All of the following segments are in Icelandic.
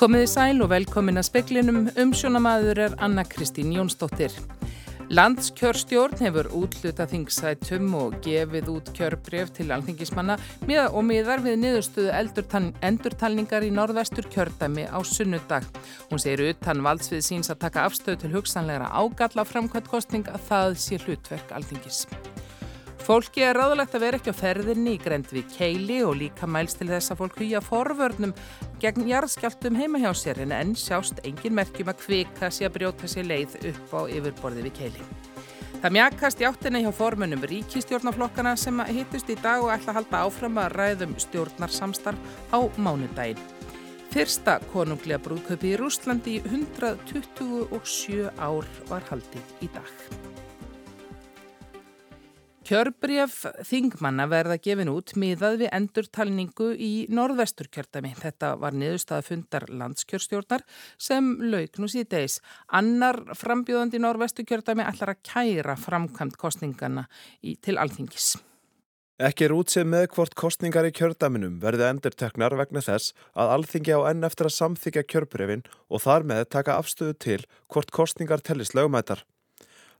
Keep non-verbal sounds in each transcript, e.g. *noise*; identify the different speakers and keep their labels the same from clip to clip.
Speaker 1: Komiði sæl og velkomin að speklinum. Umsjónamaður er Anna Kristín Jónsdóttir. Landskjörstjórn hefur útluta þingsætum og gefið út kjörbref til alþingismanna og miðar við niðurstöðu endurtalningar í norðvestur kjördæmi á sunnudag. Hún segir utan valdsvið síns að taka afstöðu til hugsanlegra ágalla framkvæmt kostning að það sé hlutverk alþingis. Fólki er ráðlegt að vera ekki á ferðinni í grend við keili og líka mælst til þess að fólk hýja forvörnum gegn jarðskjáltum heima hjá sér en enn sjást engin merkjum að kvika sér að brjóta sér leið upp á yfirborði við keili. Það mjakast í áttina hjá formunum ríkistjórnaflokkana sem hittust í dag og ætla að halda áfram að ræðum stjórnarsamstarf á mánudaginn. Fyrsta konunglega brúðköpi í Rúslandi í 127 ár var haldið í dag. Kjörbreyf þingmanna verða gefin út miðað við endurtalningu í norðvesturkjördami. Þetta var niðurstaða fundar landskjörstjórnar sem lauk nú síðdeis. Annar frambjóðandi í norðvesturkjördami ætlar að kæra framkvæmt kostningana í, til alþingis.
Speaker 2: Ekki er útsið með hvort kostningar í kjördaminum verði endurteknar vegna þess að alþingi á enn eftir að samþykja kjörbreyfin og þar með taka afstöðu til hvort kostningar tellist lögumætar.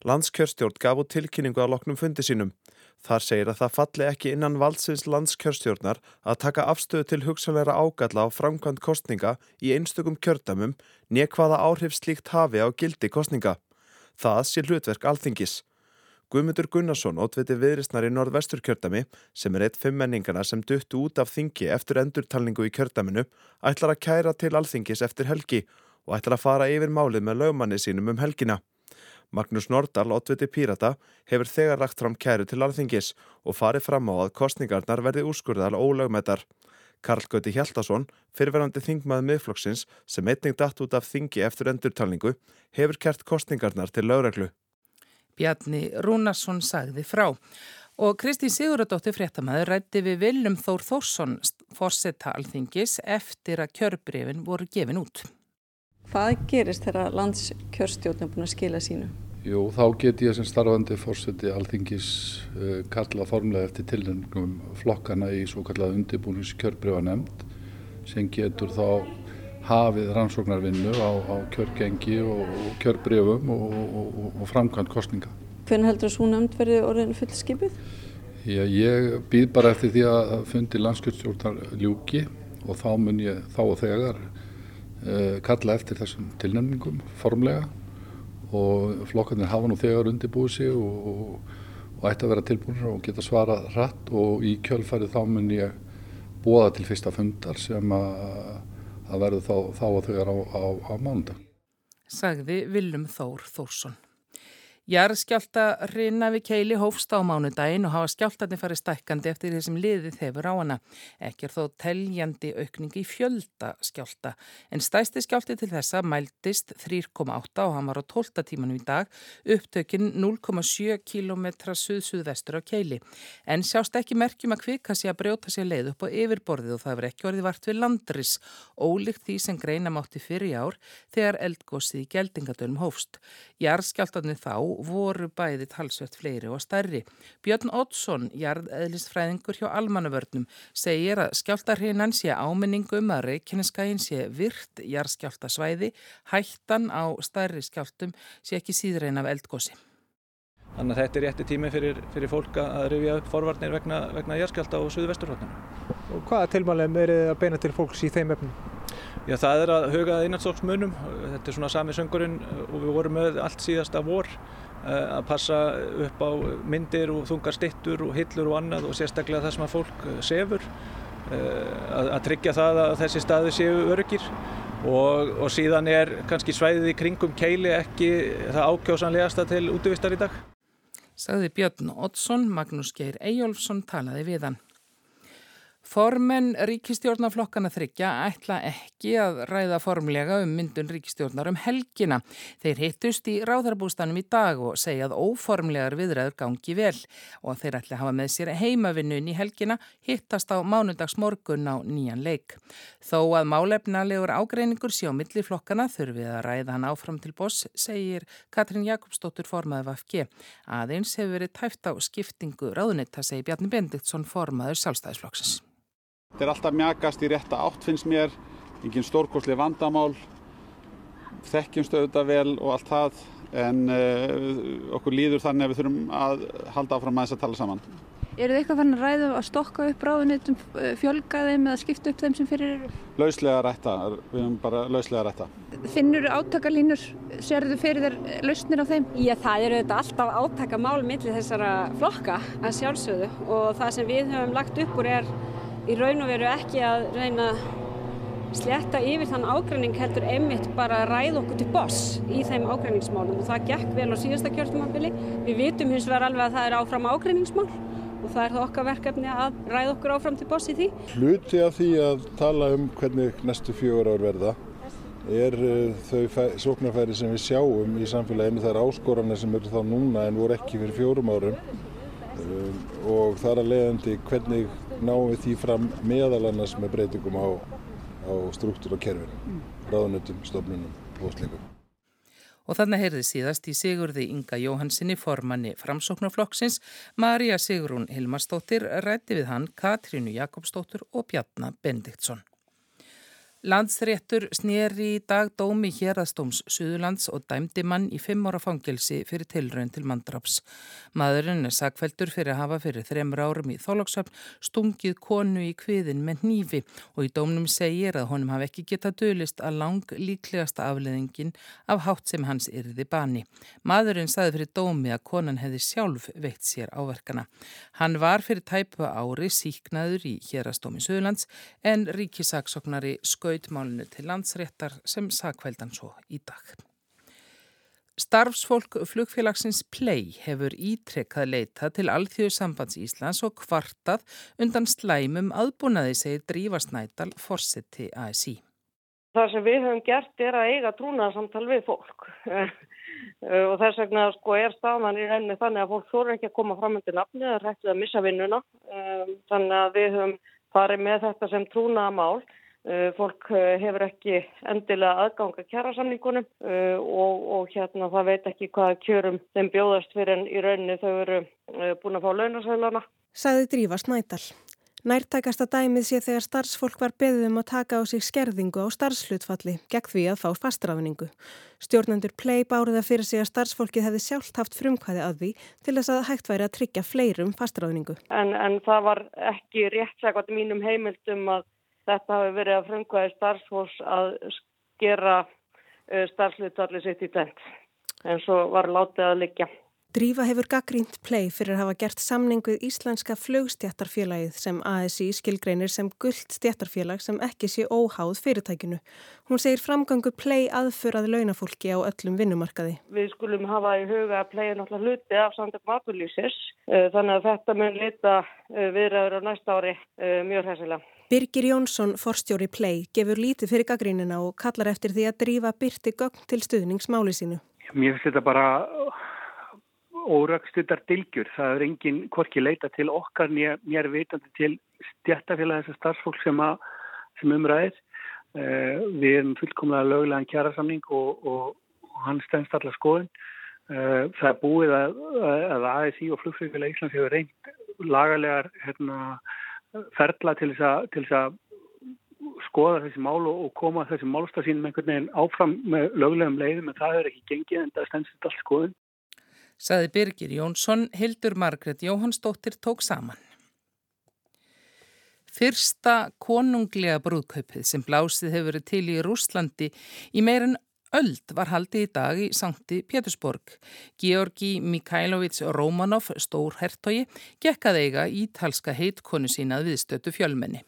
Speaker 2: Landskjörstjórn gaf út tilkynningu á loknum fundi sínum. Þar segir að það falli ekki innan valdsins landskjörstjórnar að taka afstöðu til hugsanleira ágalla á framkvæmt kostninga í einstökum kjördamum nekvaða áhrif slíkt hafi á gildi kostninga. Það sé hlutverk alþingis. Guðmundur Gunnarsson, ótviti viðrisnar í norðvestur kjördami, sem er eitt fimmenningana sem duttu út af þingi eftir endurtalningu í kjördaminu, ætlar að kæra til alþingis eftir helgi og ætlar að fara yfir málið með lögmanni sínum um helgina. Magnús Nordal, oddviti Pírata, hefur þegar lagt fram kæru til alþingis og farið fram á að kostningarnar verði úrskurðal ólögmetar. Karl Gauti Hjaldarsson, fyrirverandi þingmaður miðflokksins sem einning datt út af þingi eftir endurtalningu, hefur kert kostningarnar til lögreglu.
Speaker 1: Bjarni Rúnarsson sagði frá. Og Kristín Siguradóttir fréttamaður rætti við Viljum Þór Þórsson fórsetta alþingis eftir að kjörbreyfin voru gefin út.
Speaker 3: Hvað gerist þegar landskjörstjórn er búin að skila sínu?
Speaker 4: Jú, þá get ég sem starfandi fórseti alþingis uh, kalla formlega eftir tilnefningum flokkana í svo kallað undirbúningskjörbreyfa nefnd sem getur þá hafið rannsóknarvinnu á, á kjörgengi og, og kjörbreyfum og, og, og framkvæmt kostninga.
Speaker 3: Hvernig heldur þessu nefnd verið orðin fullskipið?
Speaker 4: Já, ég býð bara eftir því að fundi landskjörstjórnar ljúki og þá mun ég þá og þegar kalla eftir þessum tilnæmningum formlega og flokkarnir hafa nú þegar undirbúið sig og, og, og ætti að vera tilbúinir og geta svarað hratt og í kjölfærið þá mun ég bóða til fyrsta fundar sem að, að verður þá, þá og þegar á, á, á mánda.
Speaker 1: Sagði Viljum Þór Þórsson. Jarðskjálta rinna við keili hófst á mánudaginn og hafa skjáltarnir farið stækkandi eftir því sem liðið hefur á hana. Ekki er þó teljandi aukning í fjölda skjálta. En stæsti skjálti til þessa mæltist 3,8 og hann var á 12 tímanum í dag, upptökinn 0,7 km suð-suðvestur á keili. En sjást ekki merkjum að kvika sé að brjóta sér leið upp á yfirborðið og það verður ekki orðið vart við landris, ólíkt því sem greina mátti fyrir ár þegar eldgósið í geldingadölum hófst. Jarðskjáltarnir þá voru bæði talsvert fleiri og starri. Björn Oddsson, jarðeðlistfræðingur hjá almannavörnum, segir að skjáltarhinnan sé áminningum að Reykjaneskæin sé virt jarðskjáltasvæði, hættan á starri skjáltum sé ekki síðrein af eldgósi.
Speaker 5: Þannig að þetta er rétti tími fyrir, fyrir fólk að rifja upp forvarnir vegna, vegna jarðskjálta og suðvesturhóttunum.
Speaker 6: Og hvaða tilmælum er að beina til fólks í þeim efnum?
Speaker 5: Já, það er að hugað innanstofnsmunum. Þetta er svona sami söngurinn og við vorum með allt síðasta vor að passa upp á myndir og þungar stittur og hillur og annað og sérstaklega það sem að fólk eh, sefur eh, að, að tryggja það að þessi staði séu örgir og, og síðan er kannski svæðið í kringum keili ekki það ákjósanlegasta til útvistar í dag.
Speaker 1: Saði Björn Oddsson, Magnús Geir Eyjólfsson talaði við hann. Formen ríkistjórnarflokkana þryggja ætla ekki að ræða formlega um myndun ríkistjórnar um helgina. Þeir hittust í ráðarbústanum í dag og segja að óformlegar viðræður gangi vel og þeir ætla að hafa með sér heimavinnun í helgina hittast á mánundags morgun á nýjan leik. Þó að málefnalegur ágreiningur sjá millir flokkana þurfið að ræða hann áfram til boss, segir Katrin Jakobsdóttur formaður Vafge. Aðeins hefur verið tæft á skiptingu ráðunitta, segir Bjarni Bendiktsson formaður sjálfstæðisflokksins.
Speaker 7: Þetta er alltaf mjagast í rétta átt finnst mér. engin stórkosli vandamál, þekkjumst auðvitað vel og allt það en uh, okkur líður þannig að við þurfum að halda áfram að þess að tala saman.
Speaker 8: Er þið eitthvað fann að ræða að stokka upp ráðunitum, fjölga þeim eða skipta upp þeim sem fyrir eru?
Speaker 7: Lauslega rætta, við erum bara lauslega rætta.
Speaker 8: Finnur átakalínur, serðu fyrir þér lausnir á þeim?
Speaker 9: Já, það eru þetta alltaf átakamál millir þessara flokka að sjálfsögðu og það sem við höfum lagt upp úr er í raun og veru ekki að reyna sletta yfir þann ágræning heldur einmitt bara að ræða okkur til boss í þeim ágræningsmálum og það gekk vel á síðasta kjörtumabili. Við vitum hins vegar alveg að það er áfram ágræningsmál og það er það okkar verkefni að ræða okkur áfram til boss í því.
Speaker 10: Hluti af því að tala um hvernig næstu fjögur ár verða er þau sóknarfæri sem við sjáum í samfélaginu. Það er áskoranir sem eru þá núna en voru ekki fyrir fjórum árum og þar að leiðandi hvernig náum við því fram meðal annars með breytingum á á struktúr og kerfin, ráðnötum, stofnunum og slikum.
Speaker 1: Og þannig heyrði síðast í Sigurði Inga Jóhansinni formanni framsóknarflokksins, Marja Sigrún Hilmarsdóttir rætti við hann Katrínu Jakobsdóttir og Bjarnar Bendiktsson. Landsréttur snýri í dag dómi hérastóms Suðurlands og dæmdi mann í fimm ára fangelsi fyrir tilraun til mandraps. Maðurinn er sakveldur fyrir að hafa fyrir þremur árum í þólagsöfn stungið konu í kviðin með nýfi og í dómnum segir að honum hafi ekki getað dölist að lang líklegasta afleðingin af hátt sem hans yrði bani. Maðurinn saði fyrir dómi að konan hefði sjálf veitt sér áverkana. Hann var fyrir tæpu ári síknaður í hérastómi Suðurlands en ríkisaksoknari skoði skautmálinu til landsréttar sem sakveldan svo í dag. Starfsfólk flugfélagsins Play hefur ítrekkað leita til Alþjóðu sambands Íslands og kvartað undan slæmum aðbúnaði segir Drífa Snædal, fórseti ASI.
Speaker 11: Það sem við höfum gert er að eiga trúnaðarsamtal við fólk *laughs* og þess vegna sko, er staðan í reyni þannig að fólk þóru ekki að koma fram undir nafni eða hættið að missa vinnuna. Þannig að við höfum farið með þetta sem trúnaðamál. Fólk hefur ekki endilega aðganga kjærasamningunum og, og hérna það veit ekki hvaða kjörum þeim bjóðast fyrir en í rauninni þau eru búin að fá launasælana.
Speaker 12: Saði Drífa Snædal. Nærtækasta dæmið sé þegar starfsfólk var beðið um að taka á sig skerðingu á starfslutfalli gegn því að fá fastrafningu. Stjórnendur play báruða fyrir sig að starfsfólkið hefði sjálft haft frumkvæði að því til þess að hægt væri að tryggja fleirum fastrafningu.
Speaker 11: En, en það var ekki rétt sækvæmt mínum heimildum að þetta hafi verið að frumkvæði starfsfólks að gera starfslutfalli sitt í tent. En svo var látið að liggja.
Speaker 12: Drífa hefur gaggrínt play fyrir að hafa gert samning við Íslenska flugstjættarfélagið sem ASI skilgreinir sem gullt stjættarfélag sem ekki sé óháð fyrirtækinu. Hún segir framgangu play aðförað launafólki á öllum vinnumarkaði.
Speaker 11: Við skulum hafa í huga að play er náttúrulega hluti af samtökum aðbúrlýsis þannig að þetta mun lita viðræður á næsta ári mjög hræsilega.
Speaker 12: Birgir Jónsson, forstjóri play, gefur lítið fyrir gaggrínina og kallar eftir því að drífa byrti gögn til stuðningsmáli sínu.
Speaker 13: Mér finnst þetta bara óraugstundar dilgjur. Það er enginn hvorki leita til okkar mér vitandi til stjættafélag þessar starfsfólk sem, að, sem umræðir. Uh, við erum fullkomlega lögulegan kjærasamning og, og, og hann stendst allar skoðun. Uh, það er búið að, að ASI og flugfélagi Íslands hefur reynd lagalegar hérna, ferla til þess að skoða þessi mál og, og koma þessi málstað sínum einhvern veginn áfram með lögulegum leiðum en það hefur ekki gengið en það stendst allt skoðun.
Speaker 1: Saði Birgir Jónsson, Hildur Margret Jóhannsdóttir tók saman. Fyrsta konunglega brúðkaupið sem blásið hefur verið til í Rúslandi í meirin öld var haldið í dag í Sankti Pétursborg. Georgi Mikhailovits Romanov, stór hertogi, gekk að eiga ítalska heitkonu sína viðstötu fjölmenni.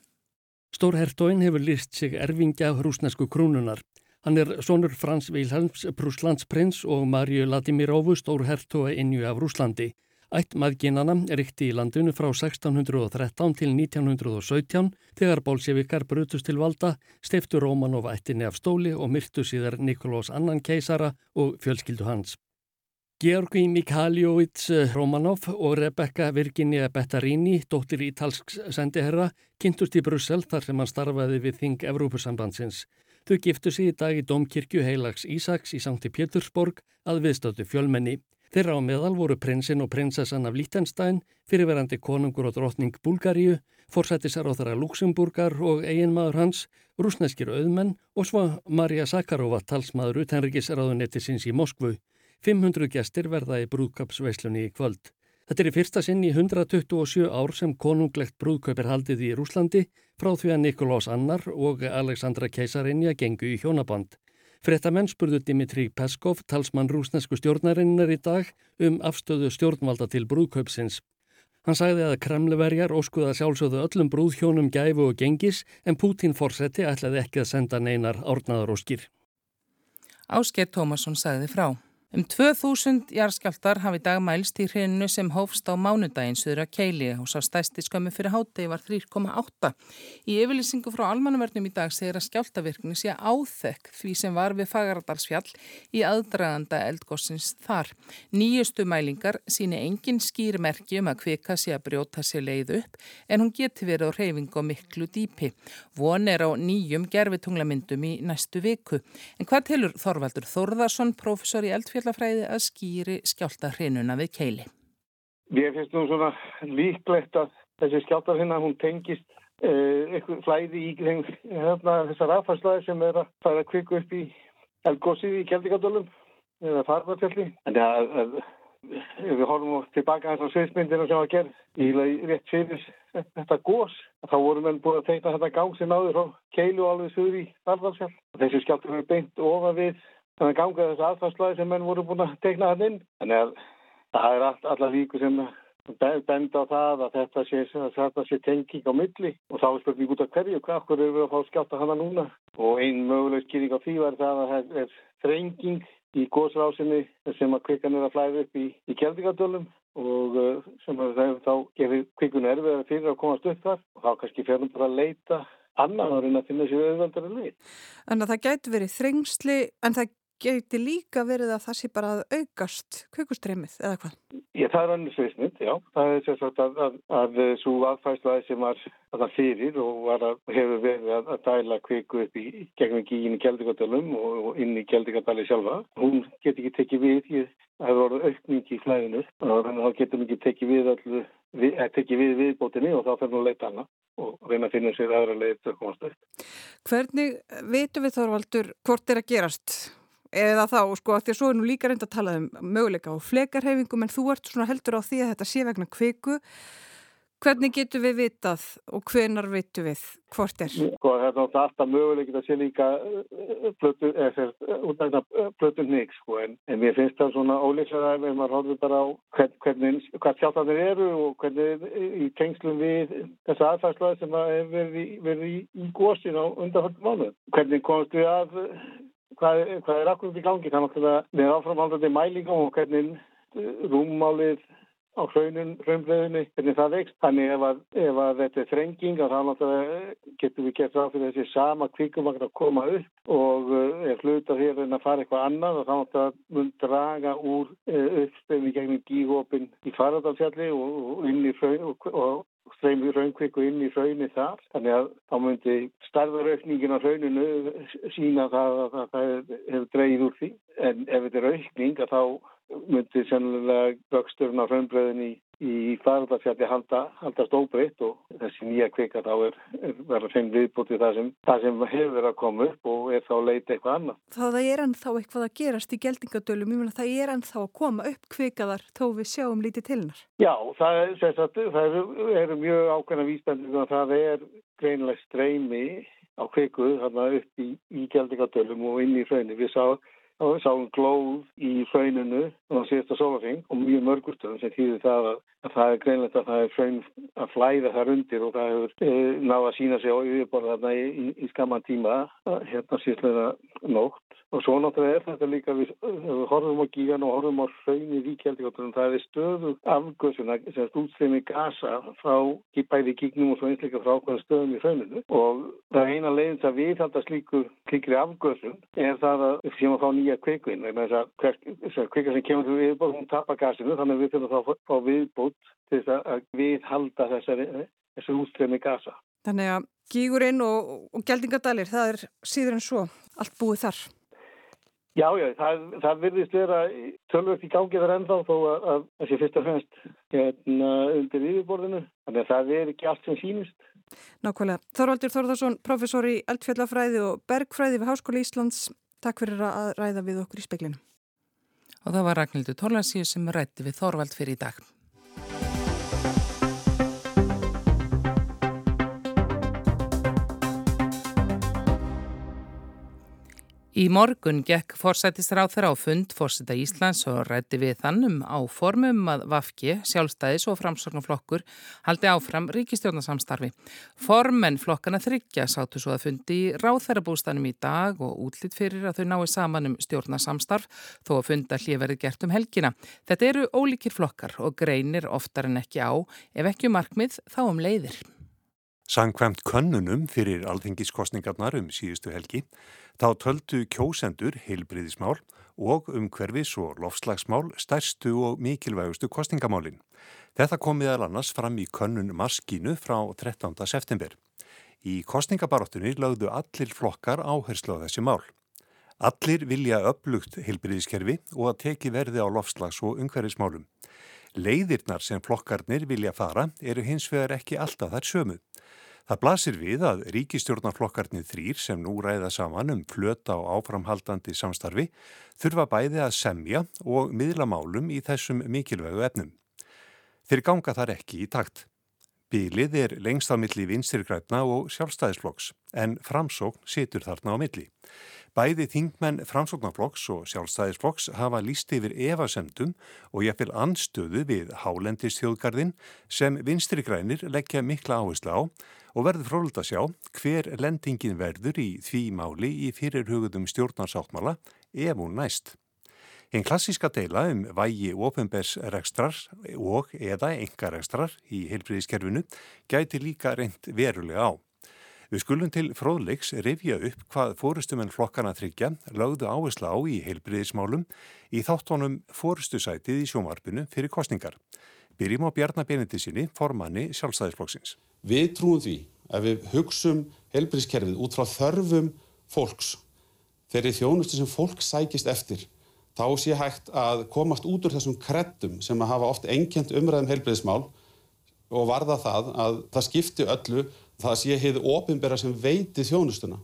Speaker 14: Stórhertóin hefur list sig erfingja rúsnesku krúnunar. Hann er sonur Frans Vilhelms, Prúslandsprins og Marju Ladimirovu, stórhertóa innju af Rúslandi. Ætt maðginana ríkti í landinu frá 1613 til 1917 þegar bólsevikar brutust til valda, steiftu Rómanov ættinni af stóli og myrtu síðar Nikolás annan keisara og fjölskyldu hans. Georgi Mikhailovits Romanov og Rebecca Virginia Bettarini, dóttir ítalsks sendiherra, kynntust í Brussel þar sem hann starfaði við Þing Evrópusambandsins. Þau giftu sig í dag í Dómkirkju heilags Ísaks í Sankti Pétursborg að viðstötu fjölmenni. Þeirra á meðal voru prinsinn og prinsessan af Lítenstein, fyrirverandi konungur og drottning Bulgaríu, forsættisar á þeirra Luxemburgar og eiginmaður hans, rúsneskir auðmenn og svo Marja Sakarova, talsmaður utenrikisraðunettisins í Moskvu. 500 gestir verða í brúðkapsveislunni í kvöld. Þetta er í fyrsta sinn í 127 ár sem konunglegt brúðkaup er haldið í Rúslandi frá því að Nikolás Annar og Alexandra Keisarinja gengu í hjónaband. Frettamenn spurðu Dimitri Peskov, talsmann rúsnesku stjórnarinnar í dag, um afstöðu stjórnvalda til brúðkaupsins. Hann sagði að kremleverjar óskuða sjálfsögðu öllum brúðhjónum gæfu og gengis en Pútín fórseti ætlaði ekki að senda neinar árnaðar og skýr.
Speaker 1: Ásker Tómasson sagði frá. Um 2000 jarðskjáltar hafi dag mælst í hrinu sem hófst á mánudaginn söður að keili og sá stæsti skömmu fyrir hátegi var 3,8. Í yfirlýsingu frá almannavörnum í dag segir að skjáltavirkni sé áþekk því sem var við Fagaradalsfjall í aðdraganda eldgossins þar. Nýjustu mælingar síni engin skýrmerki um að kvika sé að brjóta sér leið upp en hún geti verið á reyfing og miklu dýpi. Von er á nýjum gerfitunglamyndum í næstu viku. En hvað tilur Þorvaldur Þorðarsson, professor í eldfjall eldfjallafræði að skýri skjálta hrinuna við keili.
Speaker 15: Mér finnst nú svona líklegt að þessi skjálta hrinna hún tengist uh, eitthvað flæði í hérna, þessar aðfarslaði sem er að fara að kviku upp í eldgósið í Kjeldingadölum eða farvartjalli. Þannig að, að ef við horfum tilbaka hans á sviðsmyndina sem var gerð í rétt fyrir þetta gós, þá vorum við búin að teikna þetta gang sem náður frá keilu alveg suður í farvartjall. Þessi skjálta er beint ofa við þannig að ganga þessu aðfarslæði sem menn voru búin að tegna hann inn. Þannig að það er all, allar líku sem benda á það að þetta sé, sé tenging á milli og þá er spurning út af hverju, hvað okkur eru við að fá skjáta hana núna og einn möguleg skýring á því var það að það er þrenging í góðsrásinni sem að kvikan er að flæða upp í, í keldingadölum og uh, sem að það þá gefur kvikun erfið fyrir að komast upp þar og þá kannski fyrir bara að leita annar en að finna sér auðvöldar að leið.
Speaker 16: En að það gæti verið þrengsli en það geti líka verið að það sé bara að aukast kvökkustreymið eða hvað?
Speaker 15: Ég, það er annars veisnitt, já. Það er sérstaklega að, að, að, að svo aðfæðslaði sem var að það fyrir og að, hefur verið að dæla kvökku upp í gegnum inn í Kjeldingadalum og, og inn í Kjeldingadali sjálfa. Hún getur ekki tekið við, það hefur orðið aukning í flæðinu og þannig að það getur ekki tekið við allu, við, tekið við viðbótinni og þá fyrir að leita hana og reyna að finna sér aðra leið til að komast upp.
Speaker 16: Hvernig veitum við Þorvaldur hvort er að gerast? Eða þá, sko, því að svo er nú líka reynd að tala um möguleika á flekarhefingum en þú ert svona heldur á því að þetta sé vegna kviku hvernig getur við vitað og hvenar vitum við hvort er?
Speaker 15: Sko, það er alltaf möguleikið að sé líka plötun nýg, sko, en, en mér finnst það svona ólíksað ef maður horfður bara á hvern, hvernig, hvað sjálftanir eru og hvernig í tengslum við þessa aðfærslega sem hefur verið í, í, gósin á undanhaldum mánu. Hvernig komst við að hvað, hvað er akkurat í gangi. Það er náttúrulega með áframhaldandi mælingum og hvernig rúmmálið á hraunbröðinni, hvernig það vext. Þannig ef að, ef að þetta er þrenging þá náttúrulega getur við gert ráð fyrir þessi sama kvíkumvagn að koma upp og ef hluta þér en að fara eitthvað annað þá náttúrulega mun draga úr uppstöfni gegnum gígópin í faradalfjalli og, og inn í hraun og, og streymi raunkviku inn í raunni þar. Þannig að þá myndi starðaraukningin á rauninu sína það að það hefur dreyið úr því. En ef þetta er aukning þá myndi sennilega vöxturinn á raunbröðin í farðarfjalli halda, haldast óbreytt og þessi nýja kvika þá er, er verið að viðbúti það sem, það sem hefur verið að koma upp og er þá að leita eitthvað annað.
Speaker 16: Það er ennþá eitthvað að gerast í geldingadölum, ég meina það er ennþá að koma upp kvikaðar þó við sjáum lítið til hennar.
Speaker 15: Já, það, er, það eru, eru mjög ákveðna vísbendið og það er greinileg streymi á kviku þarna upp í, í geldingadölum og inn í hraunni. Við sáum og við sáum glóð í hrauninu á síðasta sólafing og mjög mörgustöðum sem þýðir það að, að það er greinlegt að það er hraun að flæða þar undir og það hefur e, náða að sína sig á yfirborða þarna í, í, í skamman tíma hérna síðlega nótt. Og svo náttúrulega er þetta líka við, við horfum á gígan og horfum á hraunni ríkjaldíkotunum, það er stöðu afgöðsuna, sem er útstreymi gasa frá bæði gígnum og svo einsleika frá ákveðan stöðum í hrauninu. Og það er eina leiðins að við þetta slíku klíkri afgöðsun er það að við séum að fá nýja kveikvinn þess að kveika sem kemur til viðbót hún tapar gasinu þannig við að viðbót til þess að við halda þessari, þessu útstreymi gasa.
Speaker 16: Þannig að gígurinn og, og geldingadalir, það er síður en svo allt búið þar.
Speaker 15: Já, já, það, það virðist vera tölvögt í gangi þar ennþá þó að það sé fyrst og fremst hérna, undir yfirborðinu. Þannig að það er ekki allt sem sínist.
Speaker 16: Nákvæmlega. Þorvaldur Þorðarsson, professor í eldfjallafræði og bergfræði við Háskóli Íslands. Takk fyrir að ræða við okkur í speklinu.
Speaker 1: Og það var Ragnhildur Torlansíu sem rætti við Þorvald fyrir í dag. Í morgun gekk forsættisráð þeirra á fund fórseta Íslands og rætti við þannum á formum að Vafki, sjálfstæðis og framsorgnaflokkur haldi áfram ríkistjórnarsamstarfi. Formen flokkana þryggja sátu svo að fundi í ráðherrabústanum í dag og útlýtt fyrir að þau nái saman um stjórnarsamstarf þó að funda hlýverði gert um helgina. Þetta eru ólíkir flokkar og greinir oftar en ekki á, ef ekki um markmið þá um leiðir.
Speaker 17: Sankvæmt könnunum fyrir alþengiskostningarnar um síðustu helgi Þá töldu kjósendur heilbriðismál og umhverfis og lofslagsmál stærstu og mikilvægustu kostingamálin. Þetta kom meðal annars fram í könnun Marskínu frá 13. september. Í kostingabarottunni lögðu allir flokkar áherslu á þessi mál. Allir vilja upplugt heilbriðiskerfi og að teki verði á lofslags- og umhverfismálum. Leiðirnar sem flokkarnir vilja fara eru hins vegar ekki alltaf þær sömu. Það blasir við að ríkistjórnarflokkarnir þrýr sem nú ræða saman um flöta og áframhaldandi samstarfi þurfa bæði að semja og miðlamálum í þessum mikilvægu efnum. Þeir ganga þar ekki í takt. Bílið er lengst á milli vinstirgræfna og sjálfstæðisflokks en framsókn situr þarna á milli. Bæði þingmenn framsóknarflokks og sjálfstæðisflokks hafa líst yfir evasemdum og ég fylg anstöðu við hálendistjóðgarðin sem vinstrigrænir leggja mikla áherslu á og verður fróld að sjá hver lendingin verður í því máli í fyrirhugðum stjórnarsáttmála ef hún næst. Einn klassíska deila um vægi ofinbærsrekstrar og eða engarekstrar í heilfríðiskerfinu gæti líka reynd verulega á. Við skulum til fróðleiks rifja upp hvað fórustumenn flokkana þryggja lögðu áherslu á í heilbriðismálum í þáttónum fórustusætið í sjómarpinu fyrir kostningar. Byrjum á Bjarnar Benedísinni, formanni sjálfstæðisflokksins.
Speaker 18: Við trúum því að við hugsum helbriðskerfið út frá þörfum fólks. Þeirri þjónustu sem fólk sækist eftir, þá sé hægt að komast út úr þessum kreddum sem að hafa oft enkjent umræðum helbriðsmál og varða það að það skipti öllu, það sé heiði ofinbera sem veiti þjónustuna.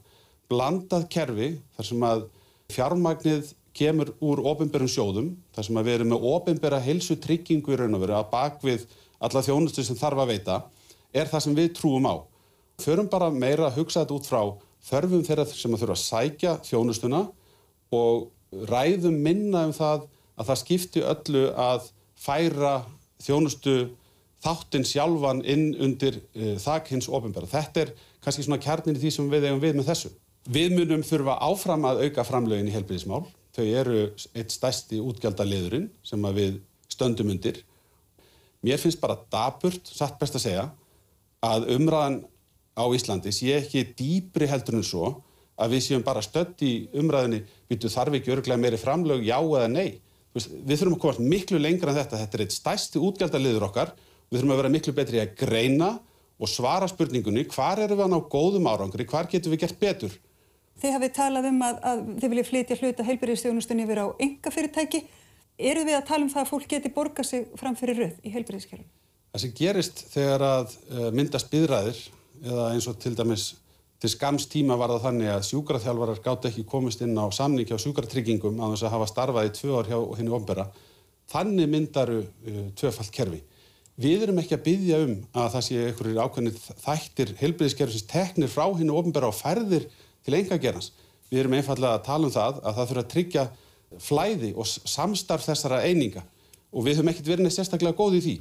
Speaker 18: Blandað kerfi þar sem að fjármagnið kemur úr ofinberum sjóðum, þar sem að við erum með ofinbera helsu tryggingu í raun og veru að bakvið alla þjónustu sem þarf að veita er það sem við trúum á. Förum bara meira að hugsa þetta út frá þörfum þeirra sem að þurfa að sækja þjónustuna og ræðum minna um það að það skipti öllu að færa þjónustu þáttinn sjálfan inn undir uh, þakk hins ofinbæra. Þetta er kannski svona kjarnin í því sem við eigum við með þessu. Við munum þurfa áfram að auka framlögin í helbriðismál. Þau eru eitt stæsti útgjaldaliðurinn sem við stöndum undir. Mér finnst bara daburt, satt best að segja, að umræðan á Íslandi sé ekki dýbri heldur en svo að við séum bara stödd í umræðinni býtu þarf ekki örglega meiri framlög já eða nei. Við þurfum að komast miklu lengra en þetta. Þetta er eitt stæsti útgjaldaliður okkar. Við þurfum að vera miklu betri að greina og svara spurningunni hvar eru við að ná góðum árangri, hvar getum við gert betur.
Speaker 19: Þið hafið talað um að, að þið viljið flytja hluta heilbyrðistjónustunni yfir á enga fyrirtæki. Eru við að tala um það að fólk geti borgað sig fram fyrir röð í heilbyrðiskerfum?
Speaker 18: Það sem gerist þegar að uh, myndast byðræðir eða eins og til dæmis til skams tíma var það þannig að sjúkraþjálfarar gátt ekki komist inn á samning hjá sjúkratryggingum á þess að hafa starfað í tvö ár hjá henni ombera. Þannig myndaru uh, tvöfalt kerfi. Við erum ekki að byggja um að það sé einhverjir ákveðnir þættir helbriðiskerfisins teknir frá henni ombera og færðir til enga gerans. Við erum einfallega að tala um það að það þurfa að tryggja flæði og samstarf þessara eininga og við höfum ekkert verið neitt sérstaklega góð í því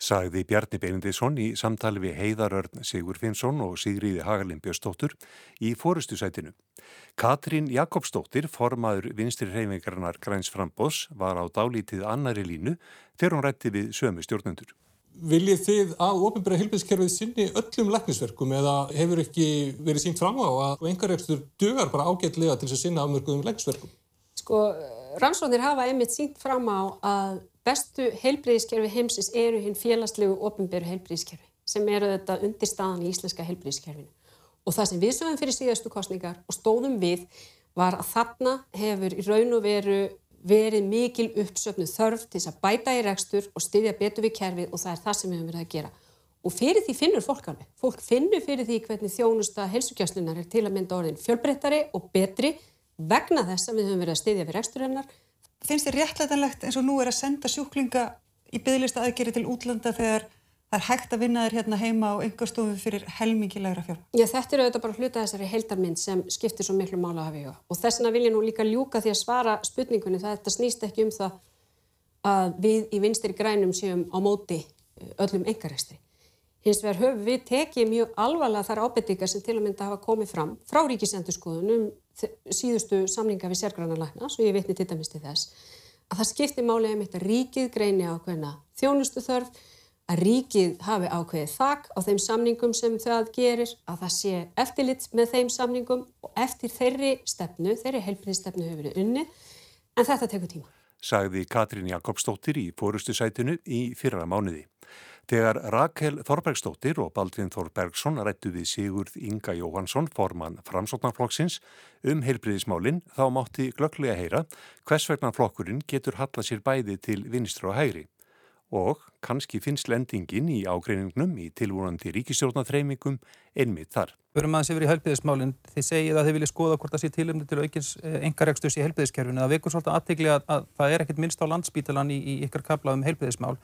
Speaker 17: sagði Bjarni Beinindisson í samtali við Heiðarörn Sigur Finnsson og Sigriði Hagalin Björnstóttur í fórustusætinu. Katrín Jakobsdóttir, formaður vinstri reyfingarnar Græns Frambós, var á dálítið annari línu þegar hún rætti við sömu stjórnendur.
Speaker 20: Viljið þið að ofinbæra hilbilskerfið sinni öllum læknisverkum eða hefur ekki verið sínt fram á að engaregstur dögar bara ágætlega til þess að sinna afmörkuðum læknisverkum?
Speaker 9: Sko, rannsóðir hafa einmitt sínt fram á að bestu heilbríðiskerfi heimsins eru hinn félagslegu ofinberu heilbríðiskerfi sem eru þetta undir staðan í íslenska heilbríðiskerfinu. Og það sem við sögum fyrir síðastu kostningar og stóðum við var að þarna hefur í raun og veru verið mikil uppsöfnu þörf til þess að bæta í rekstur og styðja betur við kerfið og það er það sem við höfum verið að gera. Og fyrir því finnur fólk alveg. Fólk finnur fyrir því hvernig þjónusta helsugjastlunar er til að mynda orðin fjölbreyttari og betri vegna þess að við höfum verið að styðja við reksturinnar.
Speaker 19: Finnst þið réttlætanlegt eins og nú er að senda sjúklinga í bygglista aðgeri til útlanda þegar það er hægt að vinna þér hérna heima á yngastofu fyrir helmingilegra fjár.
Speaker 9: Já, þetta er auðvitað bara hluta þessari heildarmynd sem skiptir svo miklu mála að hafa. Og þess vegna vil ég nú líka ljúka því að svara spurningunni það þetta snýst ekki um það að við í vinstir grænum séum á móti öllum engarekstri. Hins vegar höfum við tekið mjög alvarlega þar ábyrtingar sem til að mynda hafa komið fram frá ríkisendurskoðunum síðustu samninga við sérgrannarlækna, svo ég vitni til dæmis til þess, að það skiptir málega um þetta ríkið greini á hvernig þjónustu þörf að ríkið hafi ákveðið þak á þeim samningum sem það gerir, að það sé eftirlit með þeim samningum og eftir þeirri stefnu, þeirri helbriðstefnu hefur verið unni, en þetta tekur tíma.
Speaker 17: Sagði Katrín Jakobsdóttir í fórustu sætinu í fyrra mánuði. Þegar Rakel Þorbergsdóttir og Baldvin Þorbergsson rættu við Sigurð Inga Jóhansson, formann framsóknarflokksins, um heilbriðismálinn þá mátti glögglega heyra hvers vegna flokkurinn getur hallað sér bæði til vinstra og hægri og kannski finnst lendingin í ágreiningnum í tilvonandi ríkistjórnaþreymingum einmitt þar.
Speaker 21: Börum aðeins yfir í helbiðismálinn. Þið segið að þið viljið skoða hvort það sé tilumni til aukins engaregstus eh, í helbiðiskerfinu. Það vekur svolítið aðtegli að, að það er ekkert minnst á landsbítalan í, í ykkar kabla um helbiðismál.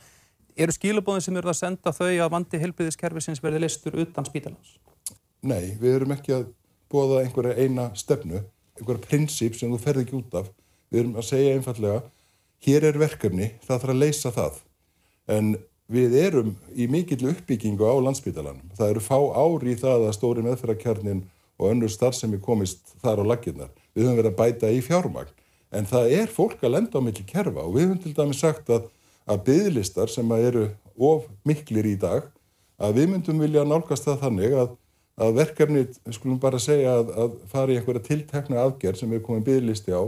Speaker 21: Eru skilabóðin sem eru að senda þau að vandi helbiðiskerfisins verði listur utan spítalans?
Speaker 10: Nei, við erum ekki að bóða einhverja eina stefnu, einhverja prinsip sem þú ferði ekki út af. Við erum að segja einfallega, hér er verkefni, það þarf að leysa það en við erum í mikill uppbyggingu á landsbytalanum. Það eru fá ári í það að stóri meðferðarkjarnin og önnur starfsemi komist þar á laginnar. Við höfum verið að bæta í fjármagn en það er fólk að lenda á mikil kerfa og við höfum til dæmi sagt að, að bygglistar sem að eru of miklir í dag að við myndum vilja nálgast það þannig að, að verkefni, skulum bara segja að, að fara í einhverja tiltekna aðgerð sem við komum bygglisti á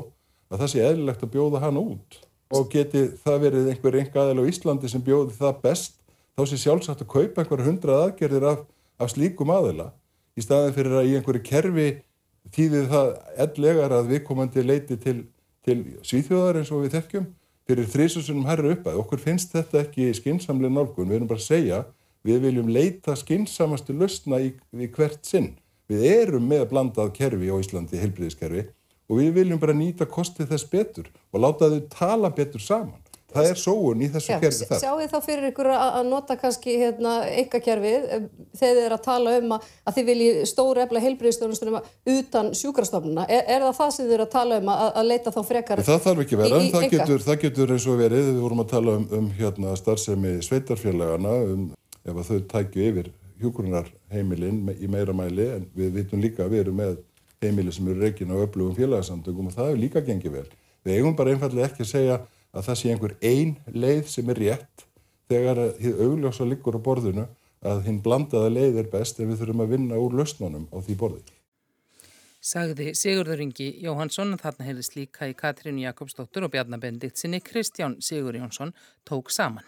Speaker 10: að það sé eðlilegt að bjóða hana út. Og geti það verið einhver enga aðeil á Íslandi sem bjóði það best þá sé sjálfsagt að kaupa einhver hundrað aðgerðir af, af slíkum aðeila í staðin fyrir að í einhverju kerfi týðið það ellegar að viðkomandi leiti til, til svíþjóðar eins og við þekkjum fyrir þrísusunum herru upp að okkur finnst þetta ekki skinsamlega nálgun, við erum bara að segja við viljum leita skinsamasti lausna í, í hvert sinn. Við erum með blandað kerfi á Íslandi, heilbriðiskerfi og við viljum bara nýta kostið þess betur og láta þau tala betur saman. Það er sóun í þessu kerfi það.
Speaker 22: Sjáu þið þá fyrir ykkur að nota kannski hérna, ykkakerfið eh, þegar þið er að tala um að, að þið vilji stóru efla heilbríðstjónustunum utan sjúkrastofnuna. Er, er það það sem þið eru að tala um að, að leita þá frekar?
Speaker 10: Það þarf ekki vera. Í, í það, getur, það getur eins og verið. Við vorum að tala um, um hérna, starfsemi sveitarfélagana um ef þau tækju yfir hjúgrunarheimilinn í meira mæli en við vitum líka að við erum með heimili sem eru reygin á öflugum félagsamtöngum og það hefur líka gengið vel. Við eigum bara einfallega ekki að segja að það sé einhver ein leið sem er rétt þegar þið augljósa liggur á borðinu að hinn blandaða leið er best en við þurfum að vinna úr lausnunum á því borði.
Speaker 1: Sagði Sigurður Ingi Jóhansson og þarna heilist líka í Katrínu Jakobsdóttur og Bjarnabendit sinni Kristján Sigur Jónsson tók saman.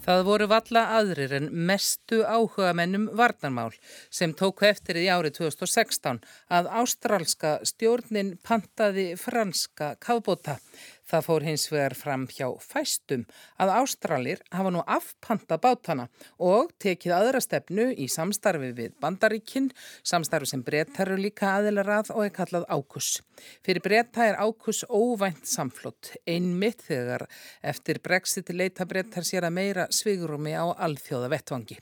Speaker 1: Það voru valla aðrir en mestu áhuga mennum varnarmál sem tóku eftir í árið 2016 að ástrálska stjórnin pantaði franska kafbóta. Það fór hins vegar fram hjá fæstum að Ástralir hafa nú afpanta bátana og tekið aðra stefnu í samstarfi við Bandaríkinn, samstarfi sem breytar eru líka aðilar að og er kallað ákus. Fyrir breyta er ákus óvænt samflott, einmitt þegar eftir brexit leita breytar sér að meira svigurumi á alþjóða vettvangi.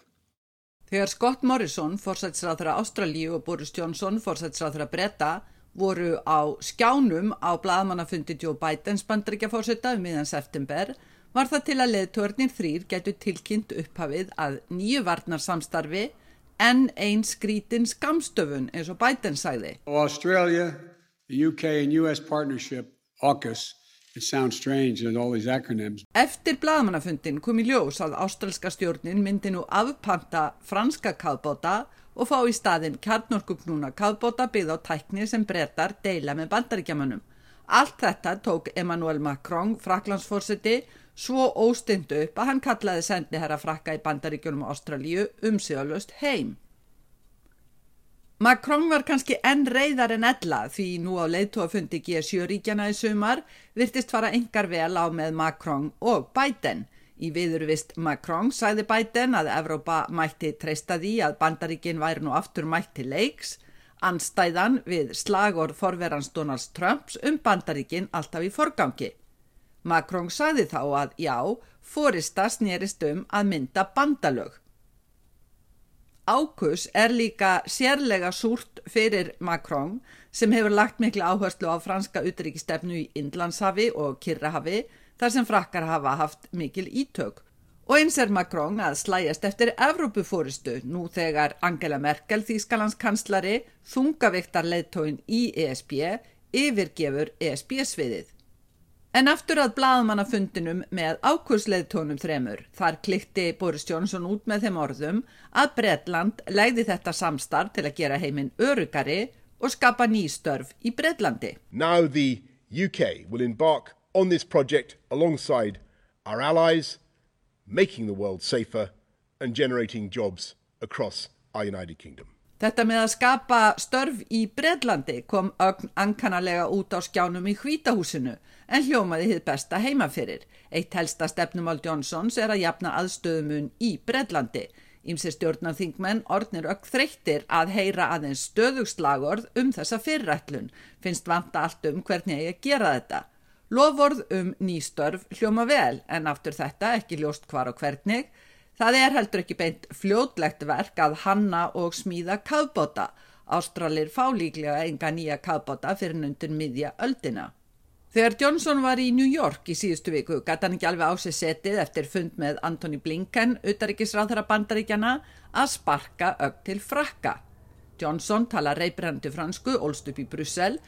Speaker 23: Þegar Scott Morrison, fórsætsræðra Ástralíu og Boris Johnson, fórsætsræðra breyta, voru á skjánum á blaðmannafundi Joe Bidens bandryggjaforsetta um miðan september var það til að leðtörnir þrýr getur tilkynnt upphafið að nýju varnarsamstarfi en einn skrítin skamstöfun eins og Biden sagði.
Speaker 24: Australia, the UK and US partnership, AUKUS, it sounds strange and all these acronyms.
Speaker 23: Eftir blaðmannafundin kom í ljós að ástralska stjórnin myndi nú afpanta franska kallbóta og fá í staðin kjarnorkuknúna kafbóta byggð á tækni sem brettar deila með bandaríkjamanum. Allt þetta tók Emmanuel Macron, fraklandsforsiti, svo óstindu upp að hann kallaði sendi herra frakka í bandaríkjunum Ástralíu umsíðalust heim. Macron var kannski enn reyðar en ella því nú á leiðtóafundi G7 ríkjana í sumar virtist fara engar vel á með Macron og Biden. Í viðurvist Macron sæði Biden að Evrópa mætti treysta því að bandaríkin væri nú aftur mætti leiks, anstæðan við slagor forverans Donald Trumps um bandaríkin alltaf í forgangi. Macron sæði þá að já, fórista snýrist um að mynda bandalög. Ákus er líka sérlega súrt fyrir Macron sem hefur lagt miklu áherslu á franska utryggisstefnu í Indlandshafi og Kirrahafi þar sem frakkar hafa haft mikil ítök. Og eins er Macron að slæjast eftir Evrópufóristu nú þegar Angela Merkel, Þýskalandskanslari, þungaviktar leittóin í ESB, yfirgefur ESB-sviðið. En aftur að blaðmannafundinum með ákursleðtónum þremur, þar klikti Boris Johnson út með þeim orðum að Bredland legði þetta samstarf til að gera heiminn örugari og skapa nýstörf í Bredlandi.
Speaker 25: Now the UK will embark on this project alongside our allies, making the world safer and generating jobs across our United Kingdom.
Speaker 23: Þetta með að skapa störf í Bredlandi kom ögn ankanalega út á skjánum í hvítahúsinu en hljómaði hitt besta heimafyrir. Eitt helsta stefnumál Johnsons er að jafna aðstöðumun í Bredlandi. Ímsi stjórnarþingmenn orðnir ögn þreyttir að heyra aðeins stöðugslagorð um þessa fyrirætlun. Finnst vanta allt um hvernig ég gera þetta. Loford um nýstörf hljóma vel en aftur þetta ekki ljóst hvar og hvernig Það er heldur ekki beint fljótlegt verk að hanna og smíða kafbóta. Ástralir fá líklega enga nýja kafbóta fyrir nöndur miðja öldina. Þegar Johnson var í New York í síðustu viku gæti hann ekki alveg á sig setið eftir fund með Anthony Blinken, utaríkisráðara bandaríkjana, að sparka ögg til frakka. Johnson tala reybrandi fransku, ólst upp í Brussel,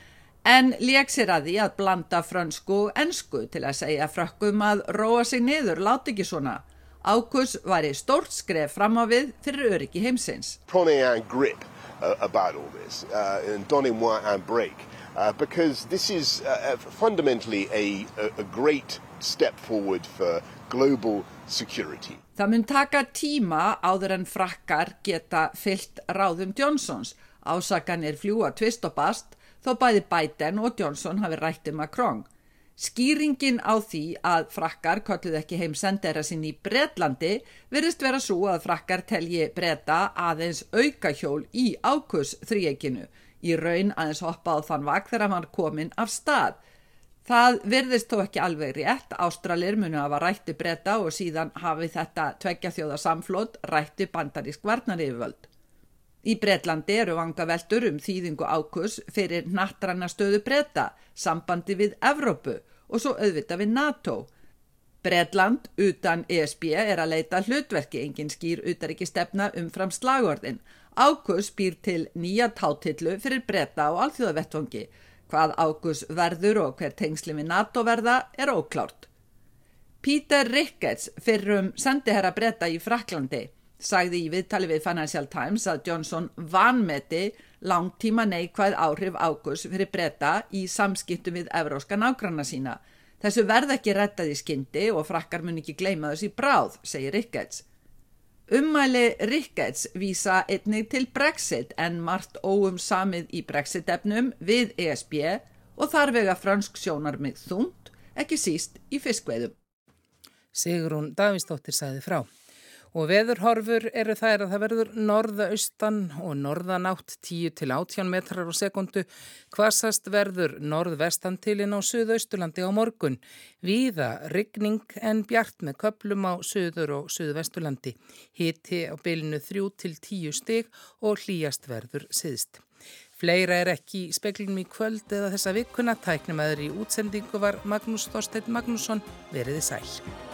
Speaker 23: en leik sér að því að blanda fransku og ensku til að segja frakkum að róa sig niður, láti ekki svona. Ákus var í stórt skref fram á við fyrir öryggi heimsins.
Speaker 25: Prenez un grip uh, about all this uh, and donnez-moi un break uh, because this is uh, fundamentally a, a great step forward for global security.
Speaker 23: Það mun taka tíma áður en frakkar geta fyllt ráðum Johnsons. Ásakanir fljúa tvist og bast þó bæði Biden og Johnson hafi rætti um Macron. Skýringin á því að frakkar kolluð ekki heim sendera sinn í Breitlandi verist vera svo að frakkar telji breyta aðeins auka hjól í ákus þrýeginu í raun aðeins hoppa á þann vak þegar hann var komin af stað. Það verðist þó ekki alveg rétt, Ástralir munu að hafa rætti breyta og síðan hafi þetta tveggja þjóða samflót rætti bandarísk varnariföld. Í Breitlandi eru vangaveltur um þýðingu ákus fyrir nattranna stöðu breyta, sambandi við Evrópu og svo auðvita við NATO. Breitland utan ESB er að leita hlutverki, engin skýr utar ekki stefna umfram slagordin. Ákus býr til nýja tátillu fyrir breyta á alþjóðavettvangi. Hvað ákus verður og hver tengsli við NATO verða er óklárt. Peter Ricketts fyrrum sendiherra breyta í Fraklandi sagði í viðtali við Financial Times að Johnson vanmeti langtíma neikvæð áhrif águs fyrir breyta í samskiptum við evróska nágranna sína. Þessu verð ekki rettað í skyndi og frakkar mun ekki gleyma þessi bráð, segir Ricketts. Ummæli Ricketts vísa einnig til Brexit en margt óum samið í Brexit-efnum við ESB og þar vega fransk sjónar með þúnd, ekki síst í fiskveiðum.
Speaker 1: Sigrún Davísdóttir sæði frá. Og veðurhorfur eru þær að það verður norðaustan og norðanátt 10 til 18 metrar á sekundu. Hvassast verður norðvestan til inn á suðausturlandi á morgun. Víða rigning en bjart með köplum á suður og suðvesturlandi. Hiti á bylinu 3 til 10 stig og hlýjast verður siðst. Fleira er ekki í speklinum í kvöld eða þessa vikuna. Tæknum aður í útsendingu var Magnús Þorstein Magnússon veriði sæl.